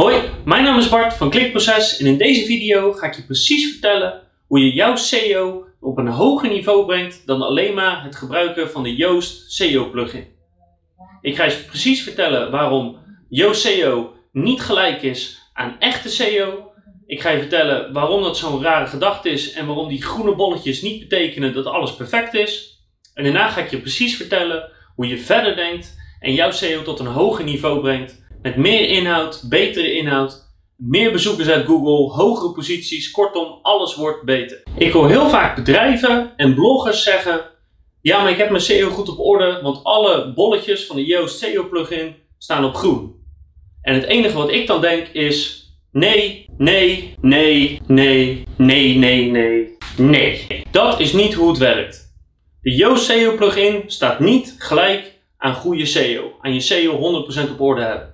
Hoi, mijn naam is Bart van Klikproces en in deze video ga ik je precies vertellen hoe je jouw SEO op een hoger niveau brengt dan alleen maar het gebruiken van de Yoast SEO plugin. Ik ga je precies vertellen waarom Yoast SEO niet gelijk is aan echte SEO. Ik ga je vertellen waarom dat zo'n rare gedachte is en waarom die groene bolletjes niet betekenen dat alles perfect is. En daarna ga ik je precies vertellen hoe je verder denkt en jouw SEO tot een hoger niveau brengt met meer inhoud, betere inhoud, meer bezoekers uit Google, hogere posities, kortom, alles wordt beter. Ik hoor heel vaak bedrijven en bloggers zeggen: Ja, maar ik heb mijn SEO goed op orde, want alle bolletjes van de Yoast SEO plugin staan op groen. En het enige wat ik dan denk is: Nee, nee, nee, nee, nee, nee, nee, nee. Dat is niet hoe het werkt. De Yoast SEO plugin staat niet gelijk aan goede SEO, aan je SEO 100% op orde hebben.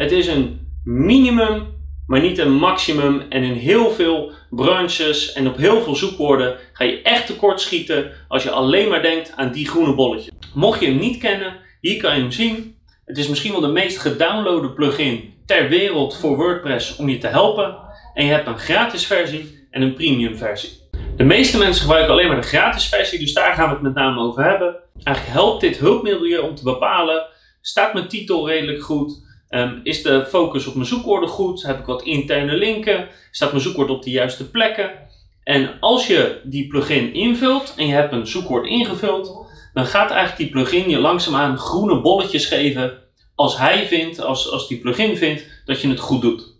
Het is een minimum, maar niet een maximum. En in heel veel branches en op heel veel zoekwoorden ga je echt tekort schieten als je alleen maar denkt aan die groene bolletje. Mocht je hem niet kennen, hier kan je hem zien. Het is misschien wel de meest gedownloade plugin ter wereld voor WordPress om je te helpen. En je hebt een gratis versie en een premium versie. De meeste mensen gebruiken alleen maar de gratis versie, dus daar gaan we het met name over hebben. Eigenlijk helpt dit hulpmiddel je om te bepalen, staat mijn titel redelijk goed? Um, is de focus op mijn zoekwoorden goed? Heb ik wat interne linken? Staat mijn zoekwoord op de juiste plekken? En als je die plugin invult en je hebt een zoekwoord ingevuld, dan gaat eigenlijk die plugin je langzaamaan groene bolletjes geven als hij vindt, als, als die plugin vindt dat je het goed doet.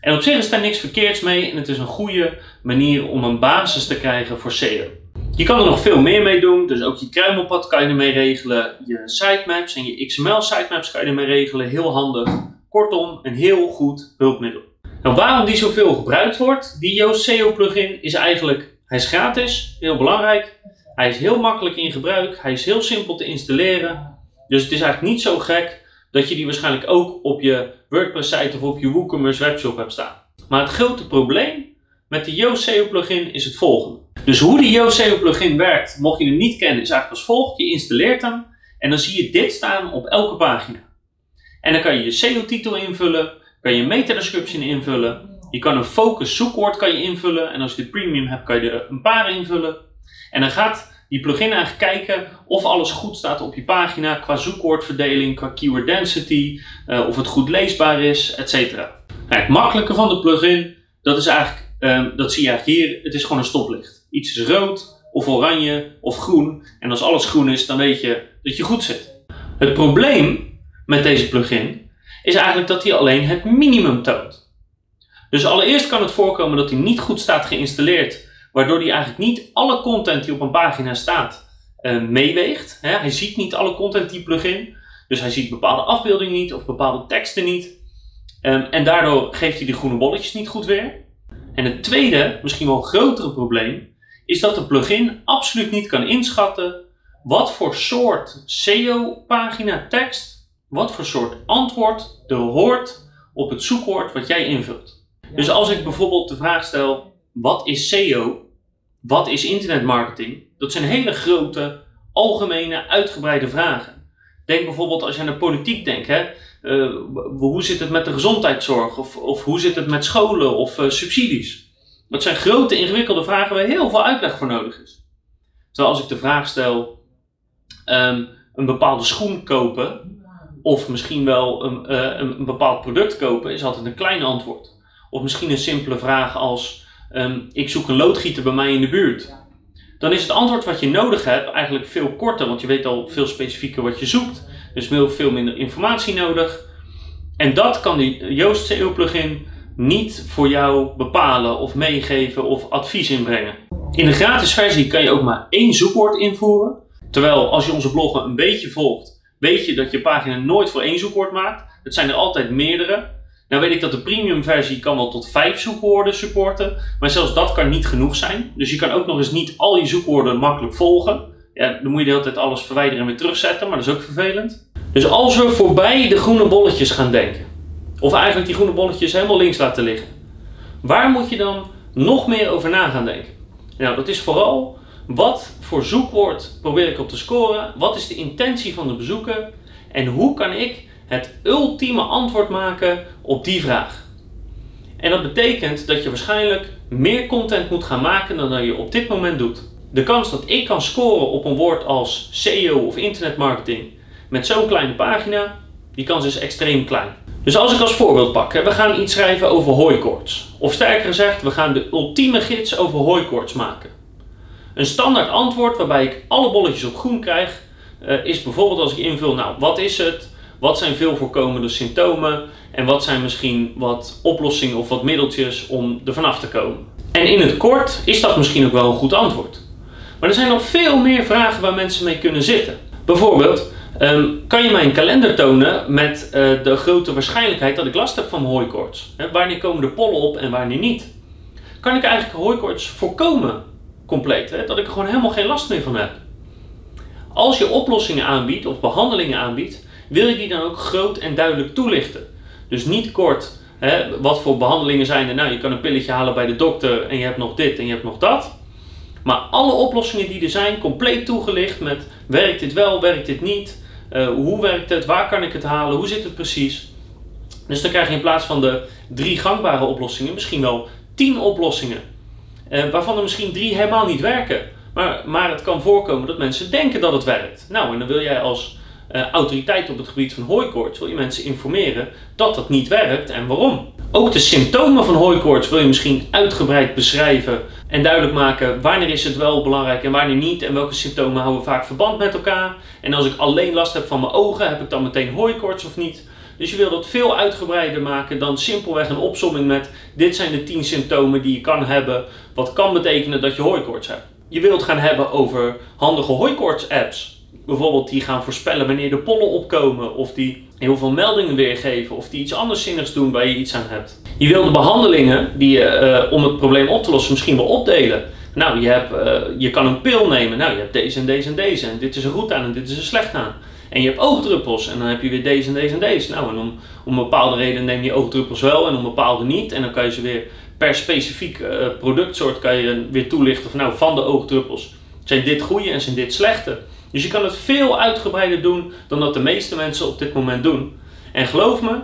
En op zich is daar niks verkeerds mee en het is een goede manier om een basis te krijgen voor SEO. Je kan er nog veel meer mee doen, dus ook je kruimelpad kan je ermee regelen, je sitemaps en je XML sitemaps kan je ermee regelen, heel handig. Kortom, een heel goed hulpmiddel. Nou, waarom die zoveel gebruikt wordt, die Yoast SEO plugin, is eigenlijk, hij is gratis, heel belangrijk. Hij is heel makkelijk in gebruik, hij is heel simpel te installeren. Dus het is eigenlijk niet zo gek dat je die waarschijnlijk ook op je WordPress site of op je WooCommerce webshop hebt staan. Maar het grote probleem met de Yoast SEO plugin is het volgende. Dus hoe die Yoast SEO plugin werkt, mocht je hem niet kennen, is eigenlijk als volgt. Je installeert hem en dan zie je dit staan op elke pagina. En dan kan je je SEO-titel invullen, kan je een meta-description invullen, je kan een focus zoekwoord kan je invullen en als je de premium hebt kan je er een paar invullen. En dan gaat die plugin eigenlijk kijken of alles goed staat op je pagina qua zoekwoordverdeling, qua keyword density, uh, of het goed leesbaar is, etc. Nou, het makkelijke van de plugin, dat is eigenlijk Um, dat zie je hier. Het is gewoon een stoplicht. Iets is rood of oranje of groen. En als alles groen is, dan weet je dat je goed zit. Het probleem met deze plugin is eigenlijk dat hij alleen het minimum toont. Dus allereerst kan het voorkomen dat hij niet goed staat geïnstalleerd, waardoor hij eigenlijk niet alle content die op een pagina staat uh, meeweegt. hij ziet niet alle content die plugin, dus hij ziet bepaalde afbeeldingen niet of bepaalde teksten niet. Um, en daardoor geeft hij de groene bolletjes niet goed weer. En het tweede, misschien wel grotere probleem, is dat de plugin absoluut niet kan inschatten wat voor soort SEO-pagina tekst, wat voor soort antwoord er hoort op het zoekwoord wat jij invult. Dus als ik bijvoorbeeld de vraag stel: wat is SEO? Wat is internetmarketing? Dat zijn hele grote, algemene, uitgebreide vragen. Denk bijvoorbeeld als je aan de politiek denkt. Hè? Uh, hoe zit het met de gezondheidszorg? Of, of hoe zit het met scholen of uh, subsidies? Dat zijn grote, ingewikkelde vragen waar heel veel uitleg voor nodig is. Terwijl als ik de vraag stel, um, een bepaalde schoen kopen, of misschien wel een, uh, een, bepaald product kopen, is altijd een klein antwoord. Of misschien een simpele vraag als, um, ik zoek een loodgieter bij mij in de buurt. Dan is het antwoord wat je nodig hebt eigenlijk veel korter, want je weet al veel specifieker wat je zoekt. Dus veel, minder informatie nodig. En dat kan die Yoast SEO plugin niet voor jou bepalen of meegeven of advies inbrengen. In de gratis versie kan je ook maar één zoekwoord invoeren. Terwijl als je onze bloggen een beetje volgt, weet je dat je pagina nooit voor één zoekwoord maakt. Het zijn er altijd meerdere. Nou weet ik dat de premium versie kan wel tot vijf zoekwoorden supporten, maar zelfs dat kan niet genoeg zijn. Dus je kan ook nog eens niet al je zoekwoorden makkelijk volgen. Ja, dan moet je de hele tijd alles verwijderen en weer terugzetten, maar dat is ook vervelend. Dus als we voorbij de groene bolletjes gaan denken, of eigenlijk die groene bolletjes helemaal links laten liggen, waar moet je dan nog meer over na gaan denken? Nou, dat is vooral wat voor zoekwoord probeer ik op te scoren, wat is de intentie van de bezoeker en hoe kan ik het ultieme antwoord maken op die vraag. En dat betekent dat je waarschijnlijk meer content moet gaan maken dan dat je op dit moment doet. De kans dat ik kan scoren op een woord als SEO of internetmarketing met zo'n kleine pagina, die kans is extreem klein. Dus als ik als voorbeeld pak, we gaan iets schrijven over hooikoorts. Of sterker gezegd, we gaan de ultieme gids over hooikoorts maken. Een standaard antwoord waarbij ik alle bolletjes op groen krijg, eh, is bijvoorbeeld als ik invul, nou wat is het? Wat zijn veel voorkomende symptomen? En wat zijn misschien wat oplossingen of wat middeltjes om er vanaf te komen? En in het kort is dat misschien ook wel een goed antwoord. Maar er zijn nog veel meer vragen waar mensen mee kunnen zitten. Bijvoorbeeld, ehm, kan je mij een kalender tonen met uh, de grote waarschijnlijkheid dat ik last heb van hooikoorts? wanneer komen de pollen op en wanneer niet? Kan ik eigenlijk hooikoorts voorkomen compleet? dat ik er gewoon helemaal geen last meer van heb? Als je oplossingen aanbiedt of behandelingen aanbiedt, wil je die dan ook groot en duidelijk toelichten. Dus niet kort, hè, wat voor behandelingen zijn er? Nou, je kan een pilletje halen bij de dokter en je hebt nog dit en je hebt nog dat. Maar alle oplossingen die er zijn, compleet toegelicht met werkt dit wel, werkt dit niet, uh, hoe werkt het, waar kan ik het halen, hoe zit het precies. Dus dan krijg je in plaats van de drie gangbare oplossingen misschien wel tien oplossingen. Uh, waarvan er misschien drie helemaal niet werken. Maar, maar het kan voorkomen dat mensen denken dat het werkt. Nou, en dan wil jij als uh, autoriteit op het gebied van hooikoorts, wil je mensen informeren dat dat niet werkt en waarom. Ook de symptomen van hooikoorts wil je misschien uitgebreid beschrijven en duidelijk maken wanneer is het wel belangrijk en wanneer niet en welke symptomen houden vaak verband met elkaar. En als ik alleen last heb van mijn ogen, heb ik dan meteen hooikoorts of niet? Dus je wil dat veel uitgebreider maken dan simpelweg een opsomming met dit zijn de 10 symptomen die je kan hebben, wat kan betekenen dat je hooikoorts hebt. Je wilt gaan hebben over handige hooikoorts apps bijvoorbeeld die gaan voorspellen wanneer de pollen opkomen, of die heel veel meldingen weergeven, of die iets anders zinnigs doen waar je iets aan hebt. Je wil de behandelingen die je uh, om het probleem op te lossen misschien wel opdelen. Nou, je, hebt, uh, je kan een pil nemen. Nou, je hebt deze en deze en deze. En dit is er goed aan en dit is er slecht aan. En je hebt oogdruppels en dan heb je weer deze en deze en deze. Nou, en om, om een bepaalde reden neem je oogdruppels wel en om een bepaalde niet. En dan kan je ze weer per specifiek uh, productsoort kan je weer toelichten van nou, van de oogdruppels. Zijn dit goede en zijn dit slechte? Dus je kan het veel uitgebreider doen dan dat de meeste mensen op dit moment doen. En geloof me,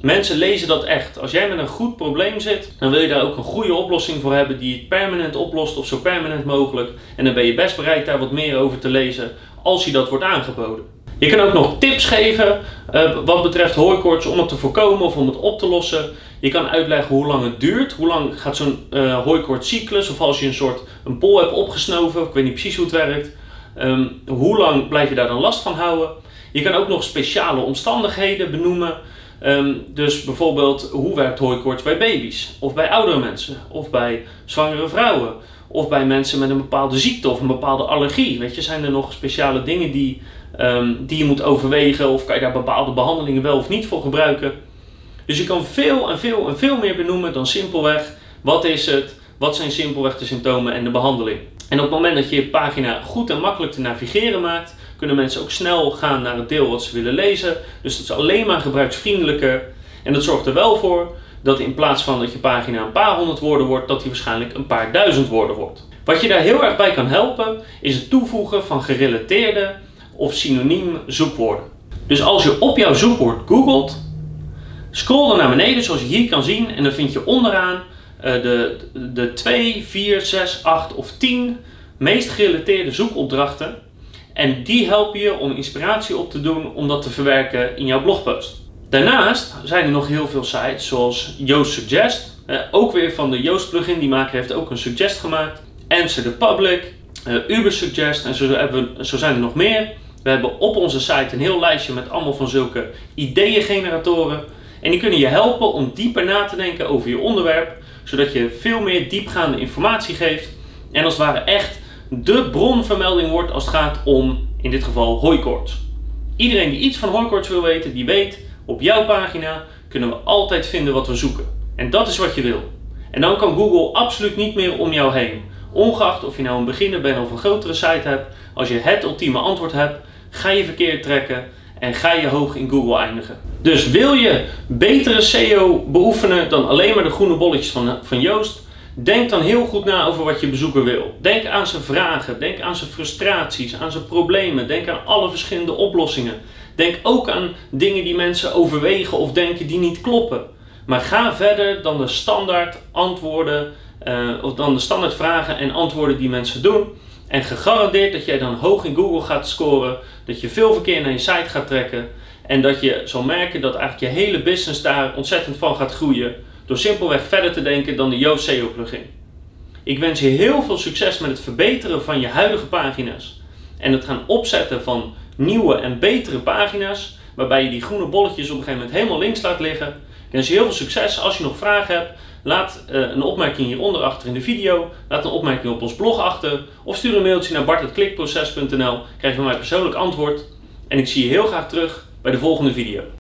mensen lezen dat echt. Als jij met een goed probleem zit, dan wil je daar ook een goede oplossing voor hebben die het permanent oplost of zo permanent mogelijk. En dan ben je best bereid daar wat meer over te lezen als je dat wordt aangeboden. Je kan ook nog tips geven uh, wat betreft hooikoorts om het te voorkomen of om het op te lossen. Je kan uitleggen hoe lang het duurt, hoe lang gaat zo'n uh, of als je een soort een pol hebt opgesnoven, ik weet niet precies hoe het werkt. Um, hoe lang blijf je daar dan last van houden? Je kan ook nog speciale omstandigheden benoemen. Um, dus bijvoorbeeld, hoe werkt hooikoorts bij baby's? Of bij oudere mensen? Of bij zwangere vrouwen? Of bij mensen met een bepaalde ziekte of een bepaalde allergie? Weet je, zijn er nog speciale dingen die, um, die je moet overwegen? Of kan je daar bepaalde behandelingen wel of niet voor gebruiken? Dus je kan veel en veel en veel meer benoemen dan simpelweg wat is het, wat zijn simpelweg de symptomen en de behandeling. En op het moment dat je je pagina goed en makkelijk te navigeren maakt, kunnen mensen ook snel gaan naar het deel wat ze willen lezen. Dus dat is alleen maar gebruiksvriendelijker. En dat zorgt er wel voor dat in plaats van dat je pagina een paar honderd woorden wordt, dat die waarschijnlijk een paar duizend woorden wordt. Wat je daar heel erg bij kan helpen, is het toevoegen van gerelateerde of synoniem zoekwoorden. Dus als je op jouw zoekwoord googelt, scroll dan naar beneden zoals je hier kan zien en dan vind je onderaan de, de 2, 4, 6, 8 of 10 meest gerelateerde zoekopdrachten. En die helpen je om inspiratie op te doen om dat te verwerken in jouw blogpost. Daarnaast zijn er nog heel veel sites zoals Yoast Suggest. Uh, ook weer van de Yoast plugin, die maker heeft ook een suggest gemaakt. Answer the Public, uh, Uber Suggest en zo, hebben, zo zijn er nog meer. We hebben op onze site een heel lijstje met allemaal van zulke ideeëngeneratoren. En die kunnen je helpen om dieper na te denken over je onderwerp zodat je veel meer diepgaande informatie geeft en als het ware echt de bronvermelding wordt als het gaat om, in dit geval, hooikoorts. Iedereen die iets van hooikoorts wil weten, die weet, op jouw pagina kunnen we altijd vinden wat we zoeken. En dat is wat je wil. En dan kan Google absoluut niet meer om jou heen. Ongeacht of je nou een beginner bent of een grotere site hebt, als je het ultieme antwoord hebt, ga je verkeerd trekken en ga je hoog in Google eindigen. Dus wil je betere SEO beoefenen dan alleen maar de groene bolletjes van, van Joost? Denk dan heel goed na over wat je bezoeker wil. Denk aan zijn vragen, denk aan zijn frustraties, aan zijn problemen, denk aan alle verschillende oplossingen. Denk ook aan dingen die mensen overwegen of denken die niet kloppen. Maar ga verder dan de standaard antwoorden uh, of dan de standaard vragen en antwoorden die mensen doen. En gegarandeerd dat jij dan hoog in Google gaat scoren, dat je veel verkeer naar je site gaat trekken en dat je zal merken dat eigenlijk je hele business daar ontzettend van gaat groeien door simpelweg verder te denken dan de Yoast SEO plugin. Ik wens je heel veel succes met het verbeteren van je huidige pagina's en het gaan opzetten van nieuwe en betere pagina's waarbij je die groene bolletjes op een gegeven moment helemaal links laat liggen. Ik wens je heel veel succes. Als je nog vragen hebt, laat uh, een opmerking hieronder achter in de video. Laat een opmerking op ons blog achter. Of stuur een mailtje naar bart.klikproces.nl. Krijg je van mij persoonlijk antwoord. En ik zie je heel graag terug bij de volgende video.